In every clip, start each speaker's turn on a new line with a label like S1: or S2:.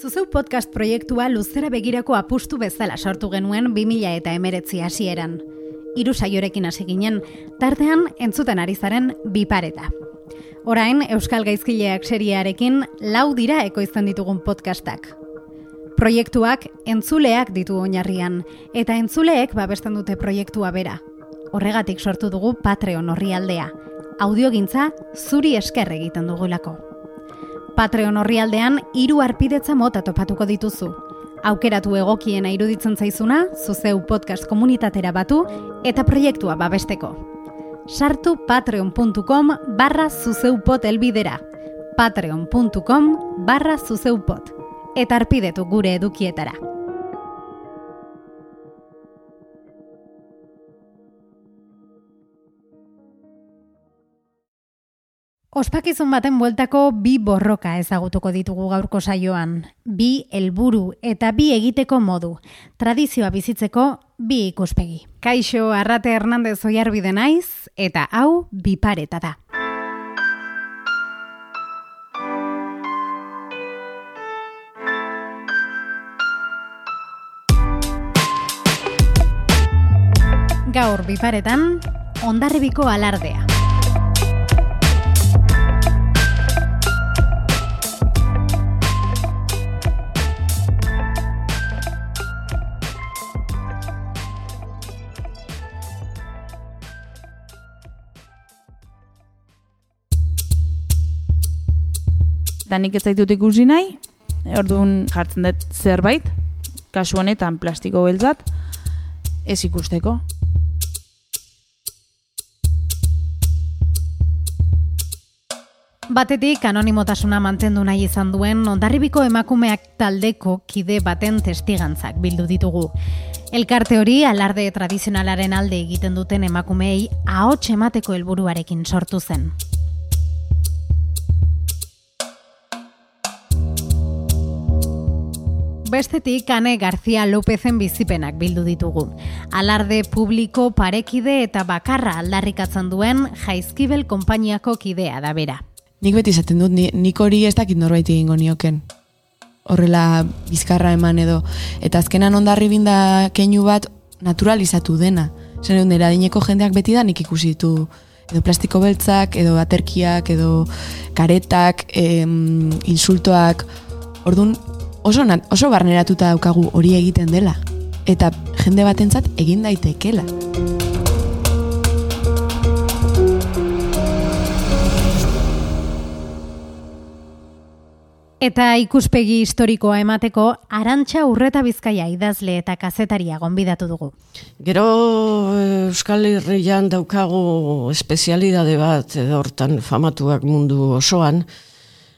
S1: Zuzeu podcast proiektua luzera begirako apustu bezala sortu genuen 2000 eta emeretzi hasieran. Hiru saiorekin hasi ginen, tartean entzuten ari zaren bipareta. Orain, Euskal Gaizkileak seriarekin lau dira ekoizten ditugun podcastak. Proiektuak entzuleak ditu oinarrian, eta entzuleek babesten dute proiektua bera. Horregatik sortu dugu Patreon horri aldea. Audiogintza zuri esker egiten dugulako. Patreon orrialdean hiru arpidetza mota topatuko dituzu. Aukeratu egokiena iruditzen zaizuna, zuzeu podcast komunitatera batu eta proiektua babesteko. Sartu patreon.com barra zuzeupot elbidera. patreon.com barra zuzeupot. Eta arpidetu gure edukietara. Ospakizun baten bueltako bi borroka ezagutuko ditugu gaurko saioan. Bi helburu eta bi egiteko modu. Tradizioa bizitzeko bi ikuspegi. Kaixo Arrate Hernandez oiarbide naiz eta hau bi pareta da. Gaur biparetan, ondarribiko alardea.
S2: Eta nik ez zaitut ikusi nahi, orduan jartzen dut zerbait, kasu honetan plastiko beltzat, ez ikusteko.
S1: Batetik anonimotasuna mantendu nahi izan duen ondarribiko emakumeak taldeko kide baten testigantzak bildu ditugu. Elkarte hori alarde tradizionalaren alde egiten duten emakumeei ahots emateko helburuarekin sortu zen. Bestetik Ane García Lópezen bizipenak bildu ditugu. Alarde publiko parekide eta bakarra aldarrikatzen duen Jaizkibel konpainiako kidea da bera.
S3: Nik beti izaten dut, nik hori ez dakit norbait egingo nioken. Horrela bizkarra eman edo. Eta azkenan ondarri binda keinu bat naturalizatu dena. Zer egun dineko jendeak beti da nik ikusi ditu edo plastiko beltzak, edo aterkiak, edo karetak, em, insultoak. Orduan, oso, oso barneratuta daukagu hori egiten dela. Eta jende batentzat egin daitekela.
S1: Eta ikuspegi historikoa emateko, arantxa urreta bizkaia idazle eta kazetaria gonbidatu dugu.
S4: Gero Euskal Herrian daukagu espezialidade bat, edo hortan famatuak mundu osoan,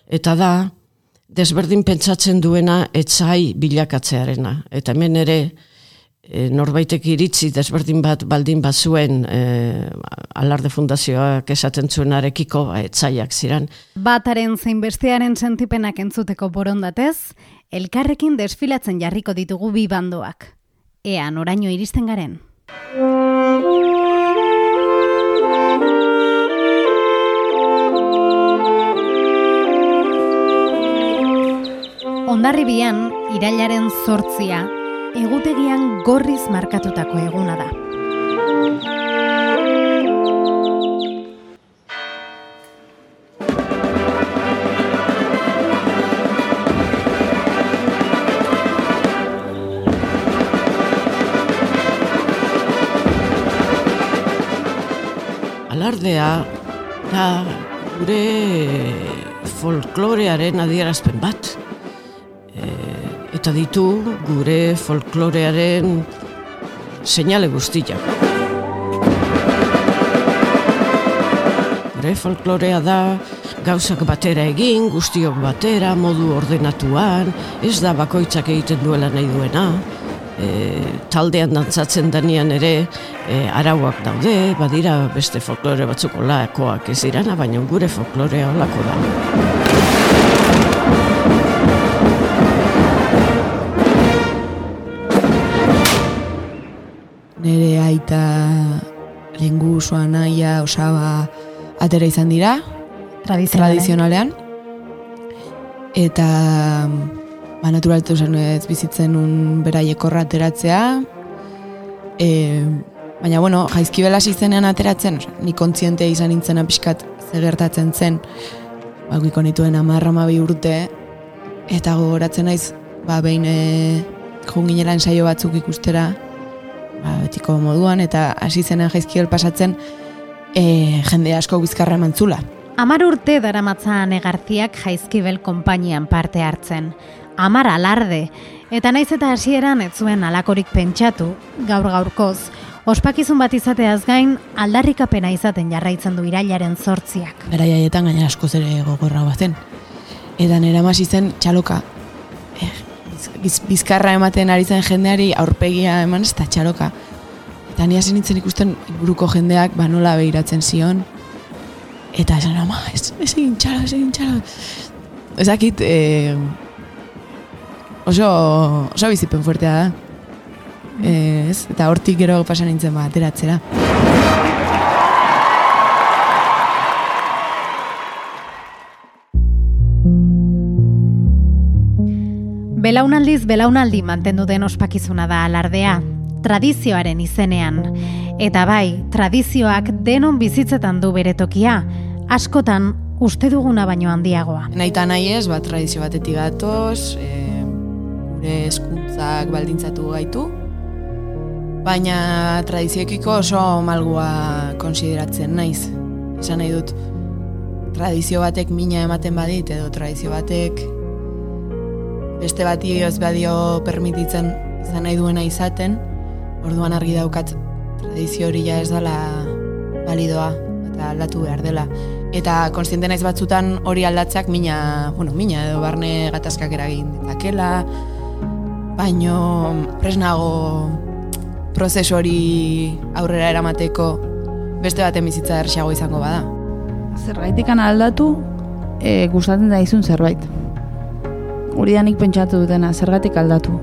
S4: eta da, desberdin pentsatzen duena etzai bilakatzearena. Eta hemen ere, e, norbaitek iritzi desberdin bat baldin bazuen e, alarde fundazioak esaten zuenarekiko ba, etzaiak ziren.
S1: Bataren zein bestearen sentipenak entzuteko borondatez, elkarrekin desfilatzen jarriko ditugu bi bandoak. Ea, noraino iristen garen. Ondarribian, irailaren zortzia, egutegian gorriz markatutako eguna da.
S4: Alardea da gure folklorearen adierazpen bat eta ditu gure folklorearen seinale guztiak. Gure folklorea da gauzak batera egin, guztiok batera, modu ordenatuan, ez da bakoitzak egiten duela nahi duena, e, taldean dantzatzen danian ere e, arauak daude, badira beste folklore batzuk olakoak ez dirana, baina gure folklorea olako da.
S3: Nire aita lengu usua naia osaba atera izan dira tradizionalean. eta ba, naturaltu zen ez bizitzen un beraiekorra ateratzea, e, baina bueno, jaizkibela izenean ateratzen, oza, ni kontzientea izan nintzen pixkat zegertatzen zen, ba, guiko nituen amarra mabi urte, eta gogoratzen naiz, ba, behin e, junginela ensaio batzuk ikustera, ba, betiko moduan, eta hasi zenen jaizkibel pasatzen, e, jende asko bizkarra emantzula.
S1: Amar urte daramatza negarziak jaizkibel konpainian parte hartzen. Amar alarde, eta naiz eta hasieran ez zuen alakorik pentsatu, gaur gaurkoz, ospakizun bat izateaz gain, aldarrikapena izaten jarraitzen du irailaren zortziak.
S3: Bera jaietan gaina asko zere gogorra bazen. Eta nera zen txaloka. Eh, biz, bizkarra ematen ari zen jendeari aurpegia eman ez da txaloka. Eta ni hasi nintzen ikusten buruko jendeak ba nola behiratzen zion. Eta esan, ama, ez, ez egin txalo, ez egin txalo. Ezakit, eh, oso, oso bizipen fuertea da. Eh, ez? Eta hortik gero pasan nintzen ba, ateratzera.
S1: Belaunaldiz belaunaldi mantendu den ospakizuna da alardea, tradizioaren izenean. Eta bai, tradizioak denon bizitzetan du bere tokia, askotan uste duguna baino handiagoa.
S3: Naita nahi ez, ba, tradizio batetik gatoz, e, gure eskuntzak baldintzatu gaitu, baina tradizioekiko oso malgua konsideratzen naiz. Esan nahi dut, tradizio batek mina ematen badit, edo tradizio batek beste bati ez badio permititzen izan nahi duena izaten, orduan argi daukat tradizio hori ja ez dela balidoa eta aldatu behar dela. Eta konstiente naiz batzutan hori aldatzeak mina, bueno, mina edo barne gatazkak eragin ditakela, baino presnago prozesu hori aurrera eramateko beste baten bizitza erxago izango bada.
S2: Zergaitikan aldatu, e, gustatzen da izun zerbait hori danik pentsatu dutena, zergatik aldatu.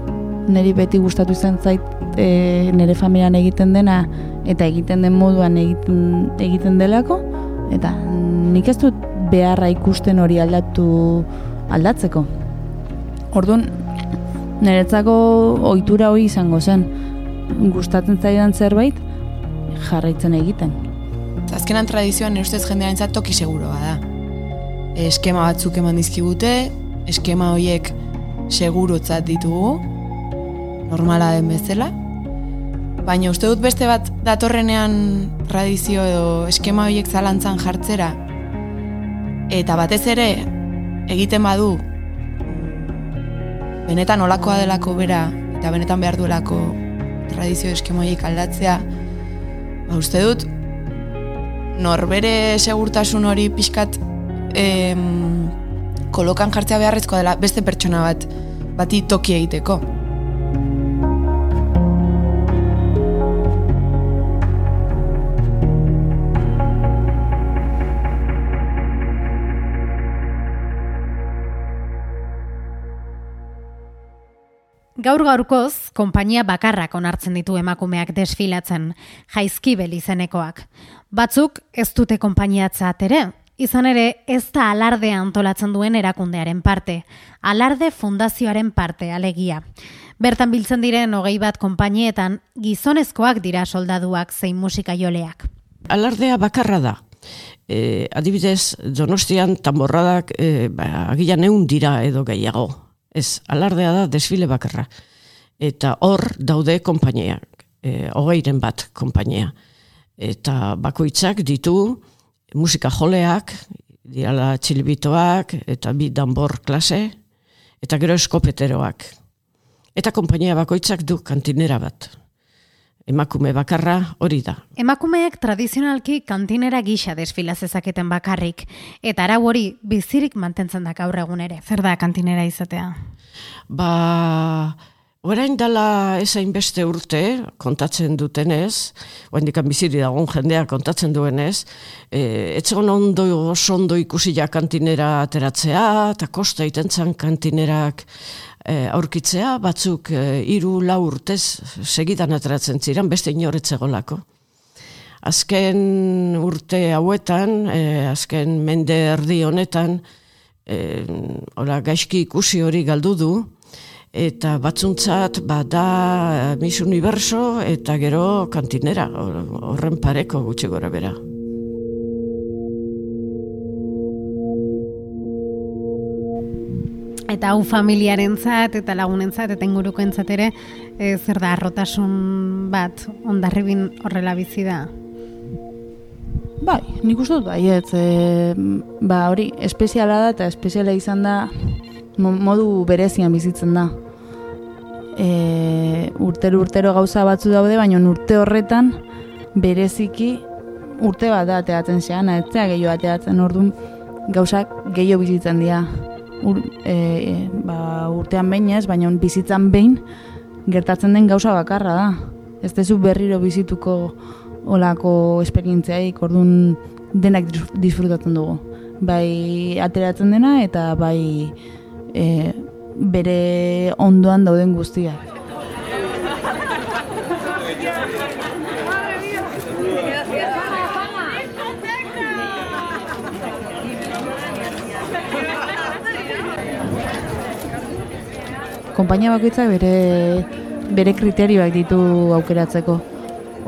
S2: Neri beti gustatu zen zait e, nire familian egiten dena eta egiten den moduan egiten, egiten delako, eta nik ez dut beharra ikusten hori aldatu aldatzeko. Orduan, niretzako ohitura hori izango zen, gustatzen zaidan zerbait jarraitzen egiten.
S3: Azkenan tradizioan ustez jendearen toki seguroa da. Eskema batzuk eman dizkigute, eskema horiek segurutzat ditugu, normala den bezala, baina uste dut beste bat datorrenean tradizio edo eskema horiek zalantzan jartzera, eta batez ere egiten badu benetan olakoa delako bera eta benetan behar duelako tradizio eskema horiek aldatzea, ba uste dut norbere segurtasun hori pixkat em, kolokan jartzea beharrezkoa dela beste pertsona bat bati toki egiteko.
S1: Gaur gaurkoz, konpainia bakarrak onartzen ditu emakumeak desfilatzen, jaizkibel izenekoak. Batzuk ez dute konpainiatzat ere, Izan ere, ez da alarde antolatzen duen erakundearen parte, alarde fundazioaren parte alegia. Bertan biltzen diren hogei bat konpainietan gizonezkoak dira soldaduak zein musika joleak.
S4: Alardea bakarra da. E, adibidez, donostian tamborradak e, ba, agian egun dira edo gehiago. Ez, alardea da desfile bakarra. Eta hor daude konpaineak, e, hogeiren bat konpainia. Eta bakoitzak ditu, musika joleak, diala txilbitoak, eta bi danbor klase, eta gero eskopeteroak. Eta konpainia bakoitzak du kantinera bat. Emakume bakarra hori da.
S1: Emakumeek tradizionalki kantinera gisa desfila zezaketen bakarrik. Eta arau hori bizirik mantentzen da gaur egun ere. Zer da kantinera izatea?
S4: Ba, Orain dala ezain beste urte, kontatzen dutenez, oain dikan biziri dagoen jendea kontatzen duenez, e, etzegon ondo, oso ondo ikusi ja kantinera ateratzea, eta kosta itentzan kantinerak e, aurkitzea, batzuk e, iru lau urtez segidan ateratzen ziren, beste inoretzegolako. Azken urte hauetan, e, azken mende erdi honetan, e, ora, gaizki ikusi hori galdu du, eta batzuntzat bada Miss Universo eta gero kantinera, horren pareko gutxi gora bera.
S1: Eta hau familiarentzat eta lagunentzat eta ingurukoentzat ere e, zer da arrotasun bat ondarribin horrela bizi da.
S2: Bai, nik uste dut baiet, e, ba hori espeziala da eta espeziala izan da modu berezian bizitzen da. E, urtero urtero gauza batzu daude, baina urte horretan bereziki urte bat da ateatzen zean, ez gehiago ateatzen orduan gauzak gehiago bizitzen dira ur, e, e, ba, urtean behin ez, baina bizitzan behin gertatzen den gauza bakarra da. Ez dezu berriro bizituko olako esperientziaik, orduan denak disfrutatzen dugu. Bai ateratzen dena eta bai e, bere ondoan dauden guztiak. konpainia bakoitzak bere bere kriterioak ditu aukeratzeko.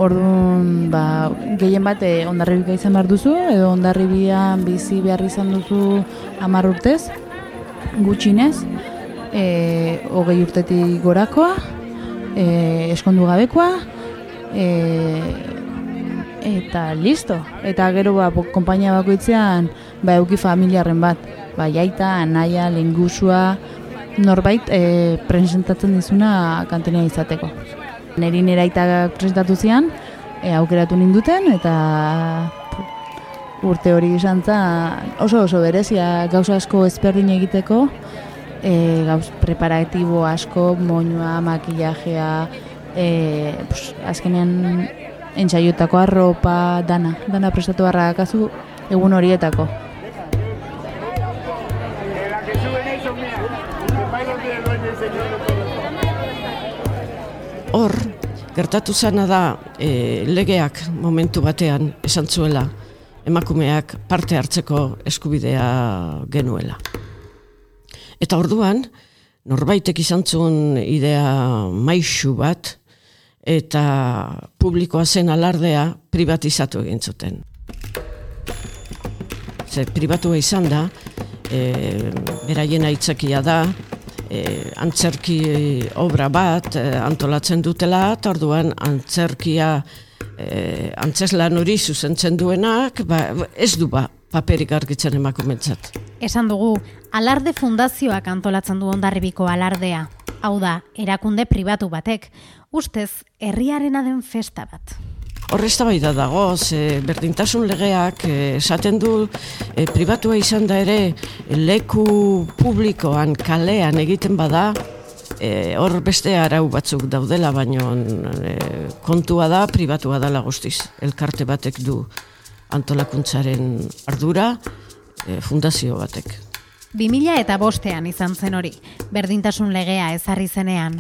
S2: Orduan, ba, gehien bat eh, ondarribika izan behar duzu, edo ondarribian bizi behar izan duzu hamar urtez, gutxinez, e, hogei urtetik gorakoa, e, eskondu gabekoa, e, eta listo. Eta gero ba, konpainia bakoitzean ba, euki familiarren bat, ba, jaita, anaia, lengusua, norbait e, presentatzen dizuna kantina izateko. Neri nera presentatu zian, e, aukeratu ninduten, eta urte hori izan oso oso berezia gauza asko ezberdin egiteko, e, gauz preparatibo asko, moinua, makillajea, e, pues, azkenean entzaiotako arropa, dana, dana prestatu barrakazu egun horietako.
S4: hor, gertatu zana da e, legeak momentu batean esan zuela emakumeak parte hartzeko eskubidea genuela. Eta orduan, norbaitek izan zuen idea maixu bat, eta publikoa zen alardea privatizatu egin zuten. Ze privatua izan da, e, beraien aitzakia da, e, antzerki obra bat e, antolatzen dutela, eta orduan antzerkia e, antzeslan hori zuzentzen duenak, ba, ez du ba, paperik argitzen emakumentzat.
S1: Esan dugu, alarde fundazioak antolatzen du ondarribiko alardea. Hau da, erakunde pribatu batek, ustez, herriarena den festa bat.
S4: Horrezta bai da dago, ze berdintasun legeak eh, esaten du e, pribatua izan da ere leku publikoan kalean egiten bada e, hor beste arau batzuk daudela, baino e, kontua da pribatua dela guztiz. Elkarte batek du antolakuntzaren ardura fundazio batek.
S1: 2000 eta bostean izan zen hori, berdintasun legea ezarri zenean.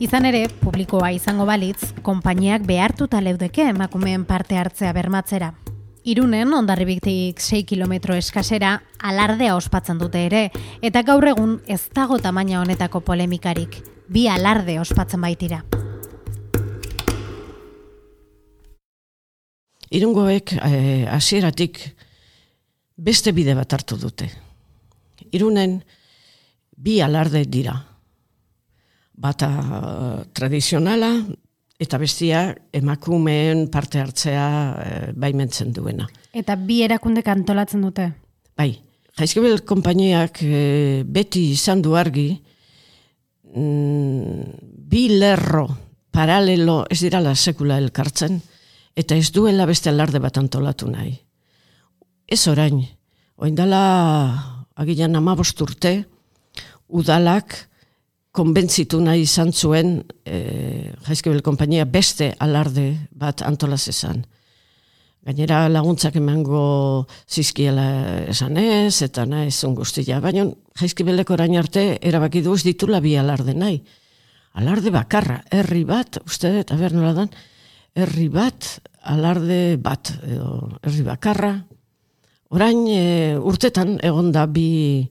S1: Izan ere, publikoa izango balitz, konpainiak behartuta leudeke emakumeen parte hartzea bermatzera. Irunen, ondarribiktik 6 kilometro eskasera, alardea ospatzen dute ere, eta gaur egun ez dago tamaina honetako polemikarik, bi alarde ospatzen baitira.
S4: Irungoek eh, hasieratik beste bide bat hartu dute. Irunen bi alarde dira, bata uh, tradizionala eta bestia emakumeen parte hartzea uh, baimentzen duena.
S1: Eta bi erakunde antolatzen dute?
S4: Bai, jaizkibel konpainiak uh, beti izan du argi mm, bi lerro paralelo ez dirala sekula elkartzen eta ez duela beste alarde bat antolatu nahi. Ez orain, oindala agilan amabosturte, udalak konbentzitu nahi izan zuen e, jaizkibel konpainia beste alarde bat antolaz esan. Gainera laguntzak emango zizkiela esan eta nahi zun guztia. Baina jaizkibeleko orain arte erabaki du ez ditula bi alarde nahi. Alarde bakarra, herri bat, uste eta ber nola dan, herri bat, alarde bat, edo herri bakarra. Orain e, urtetan egon da bi,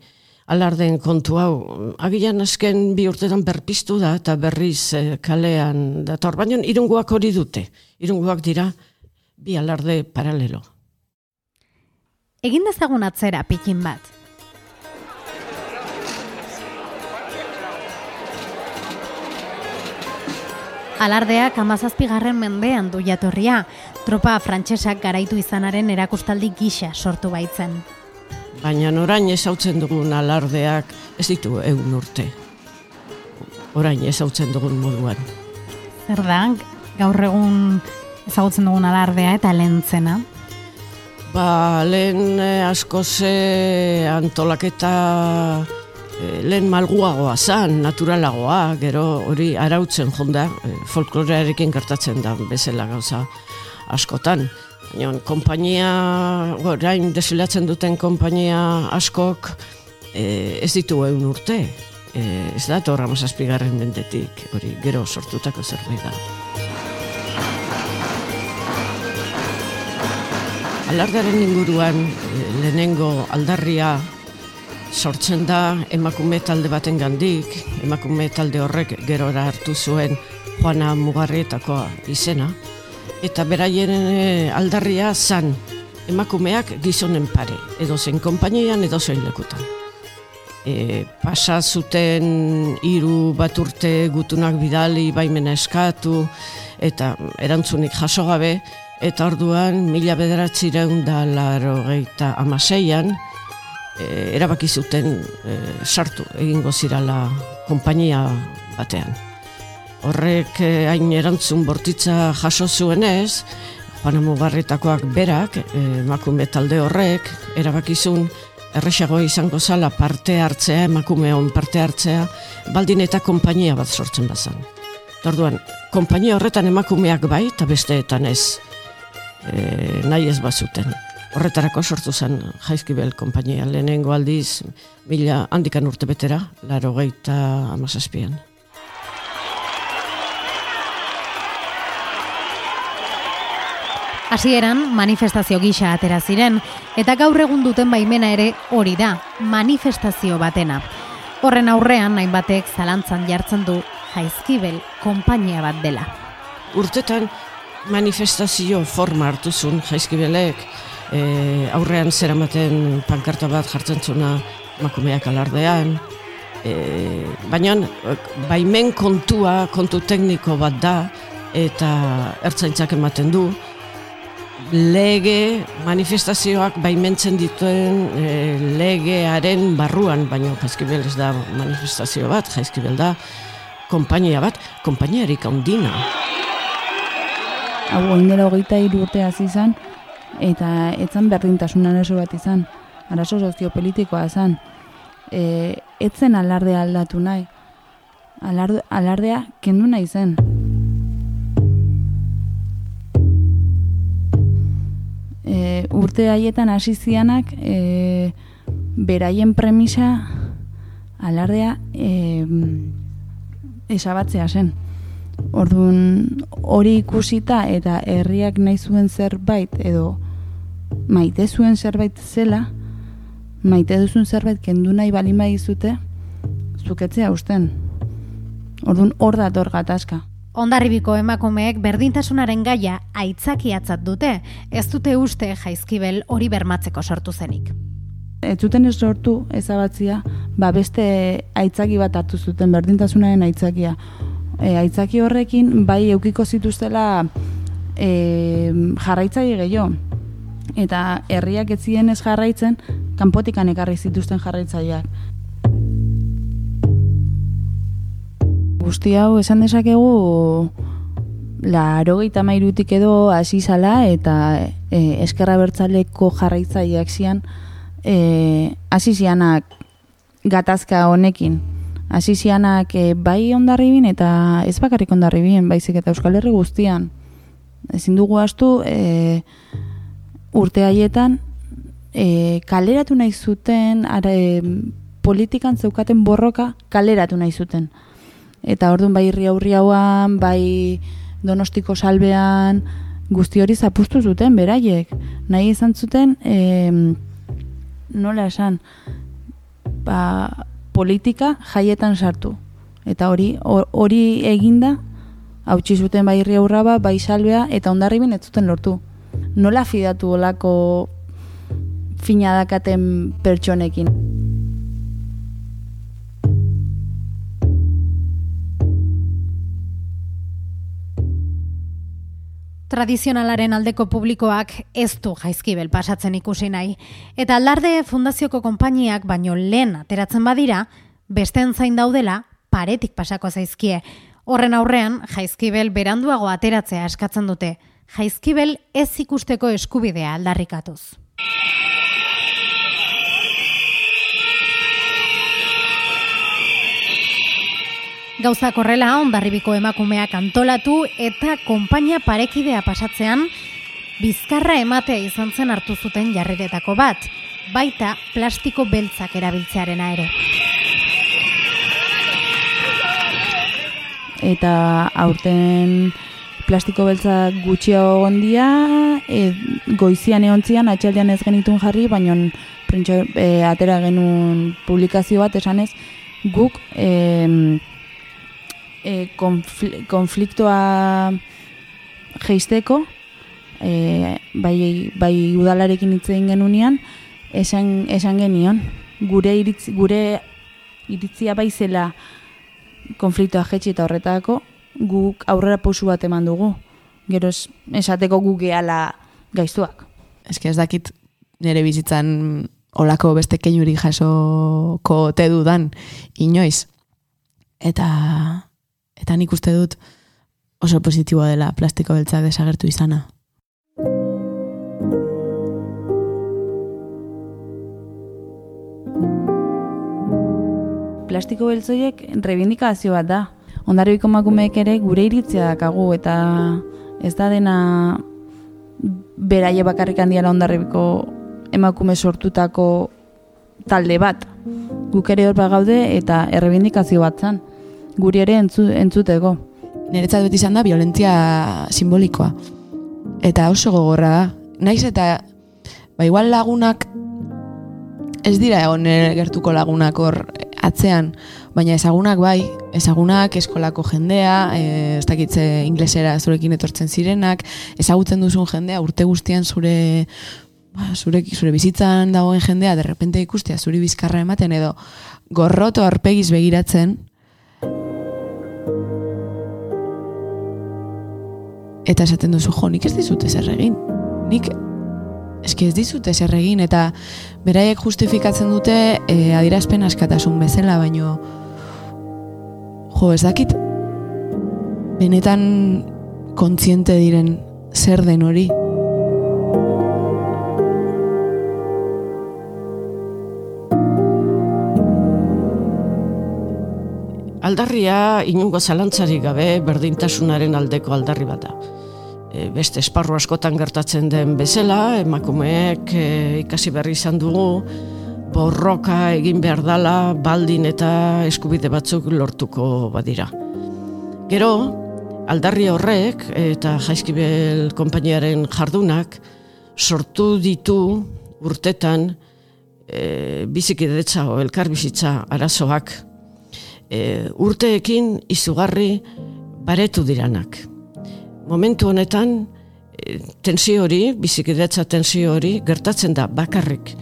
S4: alarden kontu hau. Agian azken bi urtetan berpiztu da eta berriz eh, kalean dator. Baina irunguak hori dute. Irunguak dira bi alarde paralelo.
S1: Egin dezagun atzera pikin bat. Alardeak amazazpigarren mendean du jatorria, tropa frantsesak garaitu izanaren erakustaldi gisa sortu baitzen.
S4: Baina orain ezautzen dugun alardeak ez ditu egun urte. Orain ezautzen dugun moduan.
S1: Zer da, gaur egun ezagutzen dugun alardea eta lehentzena?
S4: Ba, lehen eh, asko ze antolaketa eh, lehen malguagoa zan, naturalagoa, gero hori arautzen jonda, eh, folklorearekin gertatzen da bezala gauza askotan. Baina, kompainia, orain desfilatzen duten kompainia askok e, ez ditu egun urte. E, ez da, torra mazazpigarren mendetik, hori gero sortutako zerbait da. Alardaren inguruan e, lehenengo aldarria sortzen da emakume talde baten gandik, emakume talde horrek gerora hartu zuen Juana Mugarrietakoa izena, eta beraien eh, aldarria zan emakumeak gizonen pare, edo zen konpainian edo zen lekutan. E, pasa zuten hiru bat urte gutunak bidali baimena eskatu eta erantzunik jaso gabe eta orduan mila bederatzireun da laro geita amaseian e, erabaki zuten e, sartu egingo zirala konpainia batean horrek eh, hain erantzun bortitza jaso zuenez, Juan Mugarritakoak berak, eh, emakume talde horrek, erabakizun erresago izango zala parte hartzea, emakume hon parte hartzea, baldin eta konpainia bat sortzen bazan. Orduan, konpainia horretan emakumeak bai, eta besteetan ez e, nahi ez bazuten. Horretarako sortu zen jaizkibel konpainia, lehenengo aldiz, mila handikan urte betera, laro geita amazazpian.
S1: Hasieran manifestazio gisa atera ziren eta gaur egun duten baimena ere hori da, manifestazio batena. Horren aurrean hainbatek zalantzan jartzen du Jaizkibel konpainia bat dela.
S4: Urtetan manifestazio forma hartu zuen Jaizkibelek e, aurrean zeramaten pankarta bat jartzen zuna makumeak alardean, e, baina baimen kontua, kontu tekniko bat da, eta ertzaintzak ematen du, lege manifestazioak baimentzen dituen e, legearen barruan, baina jaizkibel ez da manifestazio bat, jaizkibel da konpainia bat, konpainiarik handina.
S2: Hau, oin dela hogeita urte hasi izan, eta etzan berdintasun arazo bat izan, arazo soziopolitikoa izan, e, etzen alardea aldatu nahi, alardea kendu nahi zen. E, urte haietan hasi zianak e, beraien premisa alardea e, esabatzea zen. Orduan hori ikusita eta herriak nahi zuen zerbait edo maite zuen zerbait zela, maite duzun zerbait kendu nahi balima izute, zuketzea usten. Orduan hor dator gatazka.
S1: Ondarribiko emakumeek berdintasunaren gaia aitzakiatzat dute, ez dute uste jaizkibel hori bermatzeko sortu zenik.
S2: Ez zuten ez sortu ezabatzia, ba beste aitzaki bat hartu zuten berdintasunaren aitzakia. E, aitzaki horrekin bai eukiko zituztela e, jarraitzaile gehiago. Eta herriak ez zien ez jarraitzen, kanpotikan ekarri zituzten jarraitzaileak. Guzti hau esan dezakegu laro gaita mairutik edo hasi zala eta e, eskerra bertzaleko jarraitzaileak zian e, hasi zianak gatazka honekin. Hasi zianak e, bai ondarribin eta ez bakarrik ondarribin baizik eta Euskal Herri guztian. Ezin dugu astu e, urte haietan e, kaleratu nahi zuten ara, e, politikan zeukaten borroka kaleratu nahi zuten eta orduan bai irri aurri hauan, bai donostiko salbean, guzti hori zapustu zuten, beraiek. Nahi izan zuten, e, nola esan, ba, politika jaietan sartu. Eta hori hori eginda, hautsi zuten bai aurraba, bai salbea, eta ondarribin ez zuten lortu. Nola fidatu olako fina dakaten pertsonekin?
S1: Tradizionalaren aldeko publikoak ez du jaizkibel pasatzen ikusi nahi. Eta aldarde fundazioko konpainiak baino lehen ateratzen badira, besten zain daudela paretik pasako zaizkie. Horren aurrean, jaizkibel beranduago ateratzea eskatzen dute. Jaizkibel ez ikusteko eskubidea aldarrikatuz. Gauza korrela ondarribiko emakumeak antolatu eta konpainia parekidea pasatzean bizkarra ematea izan zen hartu zuten jarriretako bat, baita plastiko beltzak erabiltzearena ere.
S2: Eta aurten plastiko beltzak gutxiago gondia, e, goizian eontzian, atxaldean ez genitun jarri, baina e, atera genuen publikazio bat esanez, guk e, e, konfliktoa geisteko, e, bai, bai udalarekin hitz egin genunean, esan, esan genion, gure, iritz, gure iritzia bai zela konfliktoa jetxi eta horretako, guk aurrera pausu bat eman dugu. Gero esateko gu gehala gaiztuak.
S3: Ez ez dakit nire bizitzan olako beste keinuri jasoko te dudan inoiz. Eta Eta nik uste dut oso positiboa dela plastiko beltza desagertu izana.
S2: Plastiko beltzoiek rebindikazio bat da. Ondarribiko makumeek ere gure iritzia dakagu eta ez da dena beraie bakarrik handiala ondarribiko emakume sortutako talde bat. Guk ere hor gaude eta errebindikazio bat zan guri ere entzu, entzuteko.
S3: Niretzat beti izan da violentzia simbolikoa. Eta oso gogorra da. Naiz eta ba igual lagunak ez dira egon gertuko lagunak hor atzean, baina ezagunak bai, ezagunak eskolako jendea, e, ez dakitze inglesera zurekin etortzen zirenak, ezagutzen duzun jendea urte guztian zure ba, zure, zure bizitzan dagoen jendea derrepente ikustea zuri bizkarra ematen edo gorroto arpegiz begiratzen, Eta esaten duzu, jo, nik ez dizut ezer egin. Nik eski ez dizut ezer egin, eta beraiek justifikatzen dute e, adirazpen askatasun bezala, baino jo, ez dakit benetan kontziente diren zer den hori.
S4: Aldarria inungo zalantzarik gabe berdintasunaren aldeko aldarri bat da. E, beste esparru askotan gertatzen den bezala, emakumeek e, ikasi berri izan dugu, borroka egin behar dala, baldin eta eskubide batzuk lortuko badira. Gero, aldarri horrek eta jaizkibel konpainiaren jardunak sortu ditu urtetan e, bizikidetza o elkarbizitza arazoak e, urteekin izugarri baretu diranak momentu honetan e, tensio hori, bizikidetza tensio hori, gertatzen da bakarrik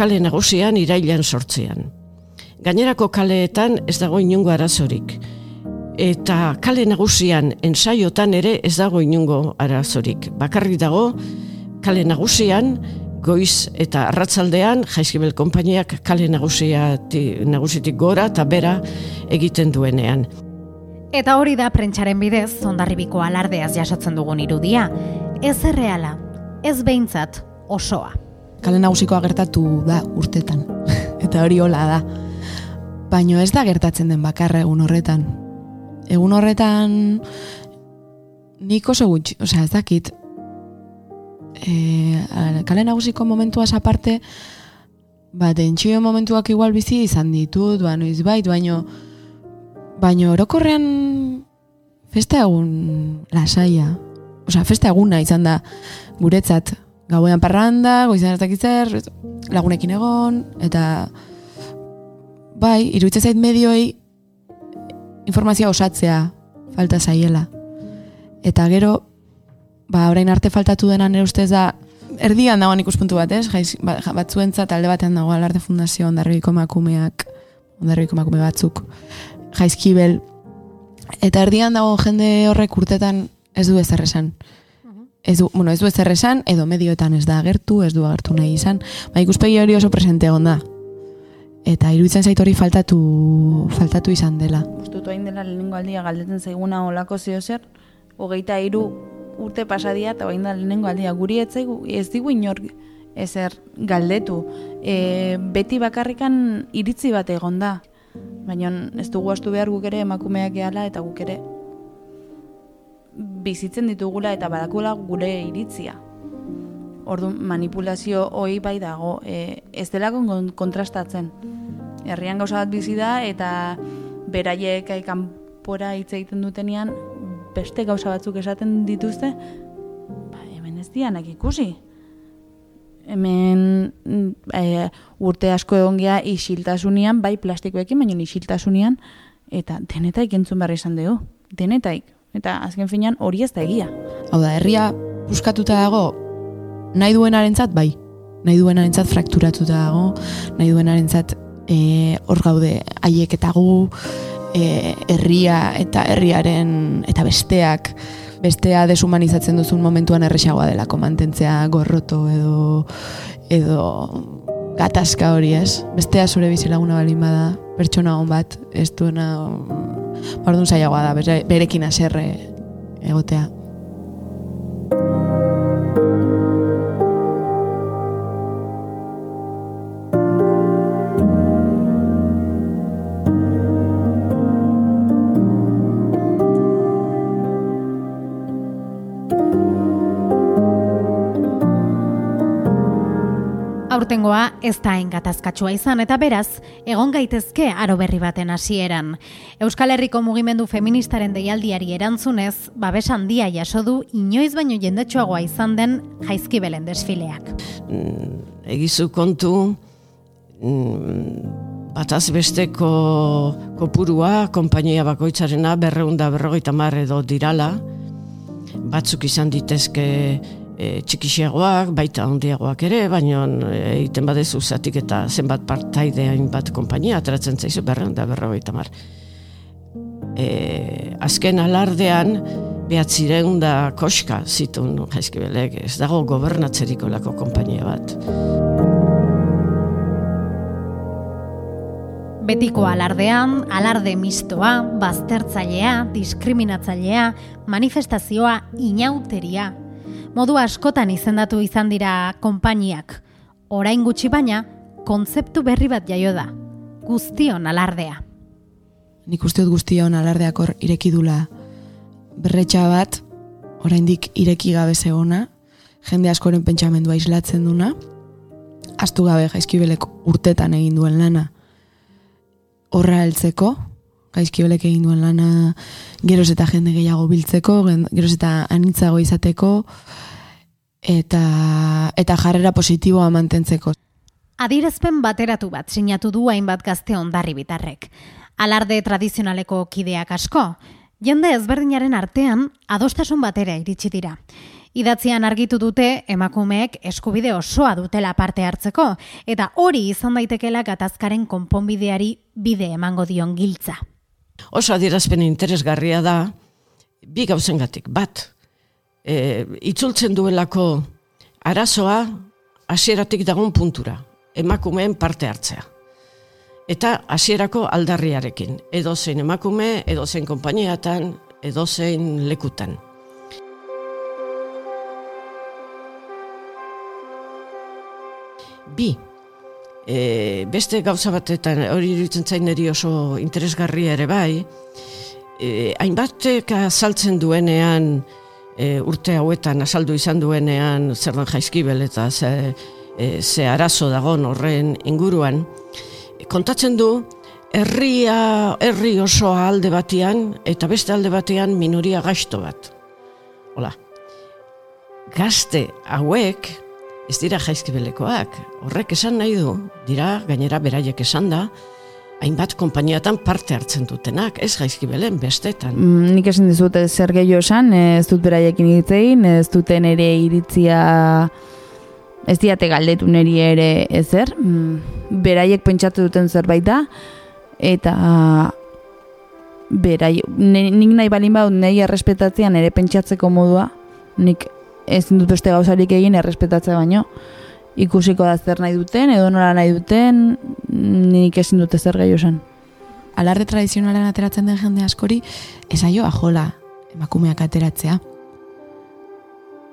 S4: kale nagusian irailan sortzean. Gainerako kaleetan ez dago inungo arazorik. Eta kale nagusian ensaiotan ere ez dago inungo arazorik. Bakarrik dago kale nagusian goiz eta arratzaldean jaizkibel konpainiak kale nagusitik gora eta bera egiten duenean.
S1: Eta hori da prentsaren bidez, ondarribiko alardeaz jasotzen dugun irudia. Ez erreala, ez behintzat, osoa.
S3: Kale nagusikoa gertatu da urtetan. Eta hori hola da. Baino ez da gertatzen den bakarra egun horretan. Egun horretan nik oso gutxi, osea ez dakit, e, kale nagusiko momentua aparte, ba, dentsio momentuak igual bizi izan ditut, ba, noiz bait, baino, Baina orokorrean festa egun lasaia. Osa, festa eguna izan da guretzat. Gauean parranda, goizan hartak lagunekin egon, eta bai, iruditzen zait medioei informazioa osatzea falta zaiela. Eta gero, ba, orain arte faltatu dena nire ustez da, erdian dagoen ikuspuntu bat, ez? Jaiz, ba, batzuentza talde batean dago alarde fundazio ondarribiko makumeak, ondarribiko makume batzuk, jaizkibel, eta erdian dago jende horrek urtetan ez du ezer esan. Ez du, bueno, ez du ezer esan, edo medioetan ez da agertu, ez du agertu nahi izan, ba, ikuspegi hori oso presente egon da. Eta iruditzen zait hori faltatu, faltatu izan dela.
S2: Ustutu hain dela lehenengo aldia galdetzen zaiguna olako zio zer, hogeita hiru urte pasadia eta hain da lehenengo aldia guri ez, zaigu, ez digu inor ezer galdetu. E, beti bakarrikan iritzi bat egon da, baina ez dugu astu behar guk ere emakumeak gehala eta guk ere bizitzen ditugula eta badakula gure iritzia. Ordu manipulazio hoi bai dago, e, ez delako kon- kontrastatzen. Herrian gauza bat bizi da eta beraiek kanpora hitz egiten dutenean beste gauza batzuk esaten dituzte, ba, hemen ez dianak ikusi. Hemen e, urte asko egon gea isiltasunean, bai plastikoekin, baina isiltasunean, eta denetaik entzun behar izan dugu. Denetaik. Eta azken finean hori ez da egia.
S3: Hau da, herria puskatuta dago, nahi duenarentzat bai. Nahi duenarentzat frakturatuta dago, nahi duenarentzat e, hor gaude haiek eta gu, e, herria eta herriaren eta besteak bestea deshumanizatzen duzun momentuan erresagoa delako mantentzea gorroto edo edo gatazka hori ez. Bestea zure bizilaguna balin bada, pertsona hon bat, ez duena, bardun zailagoa da, bere- berekin aserre egotea.
S1: Aurtengoa ez da hain gatazkatsua izan eta beraz, egon gaitezke aro berri baten hasieran. Euskal Herriko mugimendu feministaren deialdiari erantzunez, babes handia jaso du inoiz baino jendetsuagoa izan den jaizkibelen desfileak.
S4: egizu kontu mm, bataz besteko kopurua, konpainia bakoitzarena berreunda berrogeita edo dirala, batzuk izan ditezke e, txikixiagoak, baita handiagoak ere, baina e, egiten badezu zatik eta zenbat partaide hainbat konpainia, ateratzen zaizu berreunda berrogeita mar. E, azken alardean, behatzireun da koska zitun jaizkibelek, ez dago gobernatzeriko lako konpainia bat.
S1: Betiko alardean, alarde mistoa, baztertzailea, diskriminatzailea, manifestazioa, inauteria. Modu askotan izendatu izan dira konpainiak. Orain gutxi baina, kontzeptu berri bat jaio da. Guztion alardea.
S3: Nik uste dut guztion alardeak hor ireki dula berretxa bat, oraindik ireki gabe zegona, jende askoren pentsamendua islatzen duna, astu gabe jaizkibelek urtetan egin duen lana horra heltzeko, jaizkibelek egin duen lana geroz eta jende gehiago biltzeko, geroz eta anitzago izateko, eta, eta jarrera positiboa mantentzeko.
S1: Adierazpen bateratu bat sinatu du hainbat gazte ondarri bitarrek. Alarde tradizionaleko kideak asko, jende ezberdinaren artean adostasun batera iritsi dira. Idatzian argitu dute emakumeek eskubide osoa dutela parte hartzeko, eta hori izan daitekela gatazkaren konponbideari bide emango dion giltza.
S4: Oso adierazpen interesgarria da, bi gauzengatik. Bat, e, itzultzen duelako arazoa hasieratik dagoen puntura, emakumeen parte hartzea. Eta hasierako aldarriarekin, edozein emakume, edozein konpainiatan, edozein lekutan. Bi, e, beste gauza batetan, hori iruditzen zain niri oso interesgarria ere bai, e, hainbatek azaltzen duenean, e, urte hauetan azaldu izan duenean, zer den jaizkibel eta ze, e, ze arazo dagon horren inguruan, kontatzen du, herria, herri osoa alde batean, eta beste alde batean minoria gaizto bat. Hola, gazte hauek, ez dira jaizkibelekoak. Horrek esan nahi du, dira, gainera beraiek esan da, hainbat konpainiatan parte hartzen dutenak, ez gaizki belen, bestetan.
S2: Mm, nik esan dizut zer gehiago esan, ez dut beraiekin hitzein, ez duten ere iritzia ez diate galdetu neri ere ezer, mm, beraiek pentsatu duten zerbait da, eta berai, nik nahi balin bau nahi errespetatzean ere pentsatzeko modua, nik ez dut beste gauzarik egin errespetatzea baino, ikusiko da zer nahi duten, edo nola nahi duten, nik ezin dute zer gehiago esan.
S3: Alarde tradizionalen ateratzen den jende askori, ez aio ajola emakumeak ateratzea.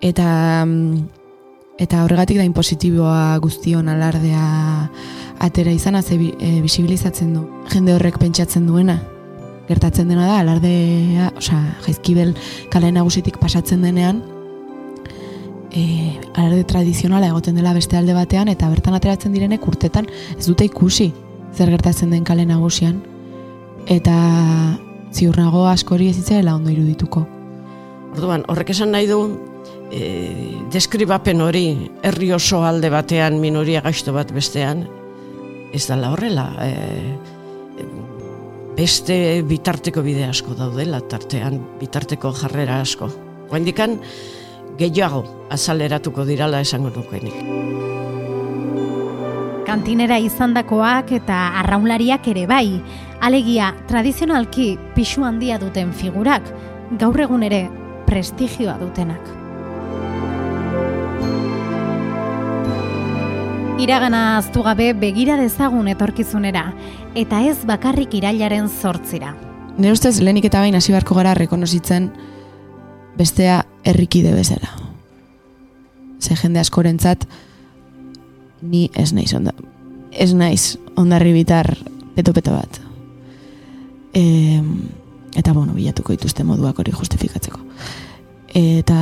S3: Eta, eta horregatik da impositiboa guztion alardea atera izan, ze e, bisibilizatzen du. Jende horrek pentsatzen duena. Gertatzen dena da, alardea, osea, jaizkibel kale nagusitik pasatzen denean, e, alarde tradizionala egoten dela beste alde batean eta bertan ateratzen direnek urtetan ez dute ikusi zer gertatzen den kale nagusian eta ziur nago askori ez itzela ondo irudituko.
S4: Orduan, horrek esan nahi du e, deskribapen hori herri oso alde batean minoria gaizto bat bestean ez dela horrela e, beste bitarteko bide asko daudela tartean bitarteko jarrera asko. Oendikan, gehiago azaleratuko dirala esango nukenik.
S1: Kantinera izandakoak eta arraunlariak ere bai, alegia tradizionalki pixu handia duten figurak, gaur egun ere prestigioa dutenak. Iragana aztu gabe begira dezagun etorkizunera, eta ez bakarrik irailaren zortzira.
S3: Nire ustez, lehenik eta bain hasi beharko gara rekonozitzen bestea errikide bezala. Ze jende askorentzat ni ez naiz onda, ez naiz ondarri bitar peto-peto bat. E, eta, bueno, bilatuko dituzte moduak hori justifikatzeko. Eta,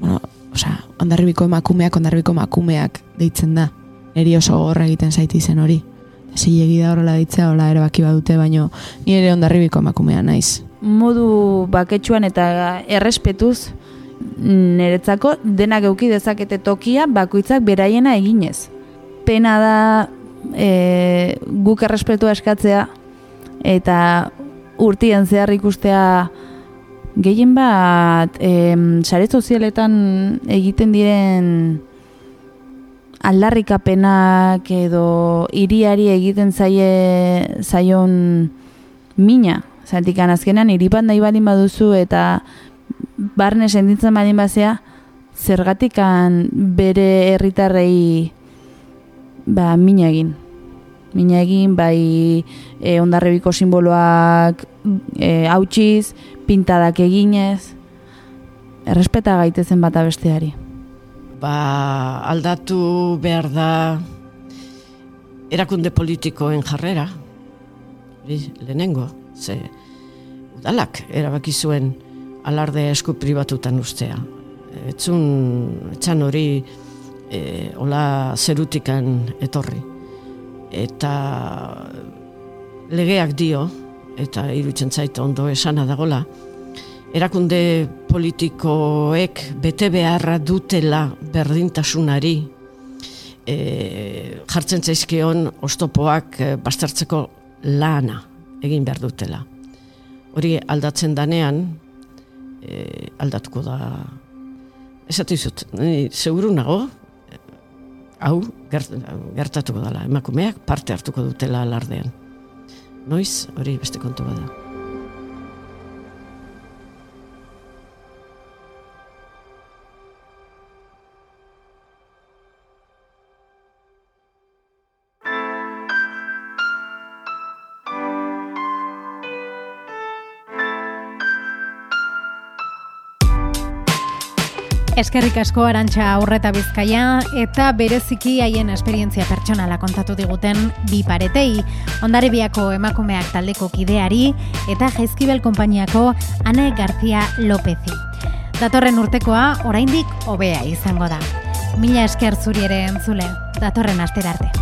S3: bueno, osea, ondarribiko emakumeak, ondarribiko emakumeak deitzen da. Eri oso gorra egiten zaiti zen hori. Zilegi da horrela deitzea, hola erabaki badute, baino ni ere ondarribiko emakumea naiz
S2: modu baketsuan eta errespetuz niretzako denak euki dezakete tokia bakoitzak beraiena eginez. Pena da e, guk errespetua eskatzea eta urtien zehar ikustea gehien bat e, sare sozialetan egiten diren aldarrikapenak edo iriari egiten zaie zaion mina Zertik azkenean iripan nahi balin baduzu eta barne senditzen balin bazea, zergatikan bere herritarrei ba, mina egin. Mina egin, bai e, ondarrebiko simboloak e, hautsiz, pintadak eginez, errespeta gaitezen bata besteari.
S4: Ba, aldatu behar da erakunde politikoen jarrera, lehenengo, ze udalak erabaki zuen alarde esku pribatutan ustea. Etzun, etxan hori e, ola zerutikan etorri. Eta legeak dio, eta irutzen zaita ondo esana dagola, erakunde politikoek bete beharra dutela berdintasunari e, jartzen zaizkion ostopoak e, bastartzeko lana egin behar dutela hori aldatzen danean, e, aldatuko da, esatu izut, seguru nago, hau gertatuko dela, emakumeak parte hartuko dutela alardean. Noiz, hori beste kontu bada.
S1: Eskerrik asko arantxa aurreta bizkaia eta bereziki haien esperientzia pertsonala kontatu diguten bi paretei, ondarebiako emakumeak taldeko kideari eta jaizkibel konpainiako Ane Garzia Lopezi. Datorren urtekoa oraindik hobea izango da. Mila esker zuri ere entzule, datorren asterarte. arte.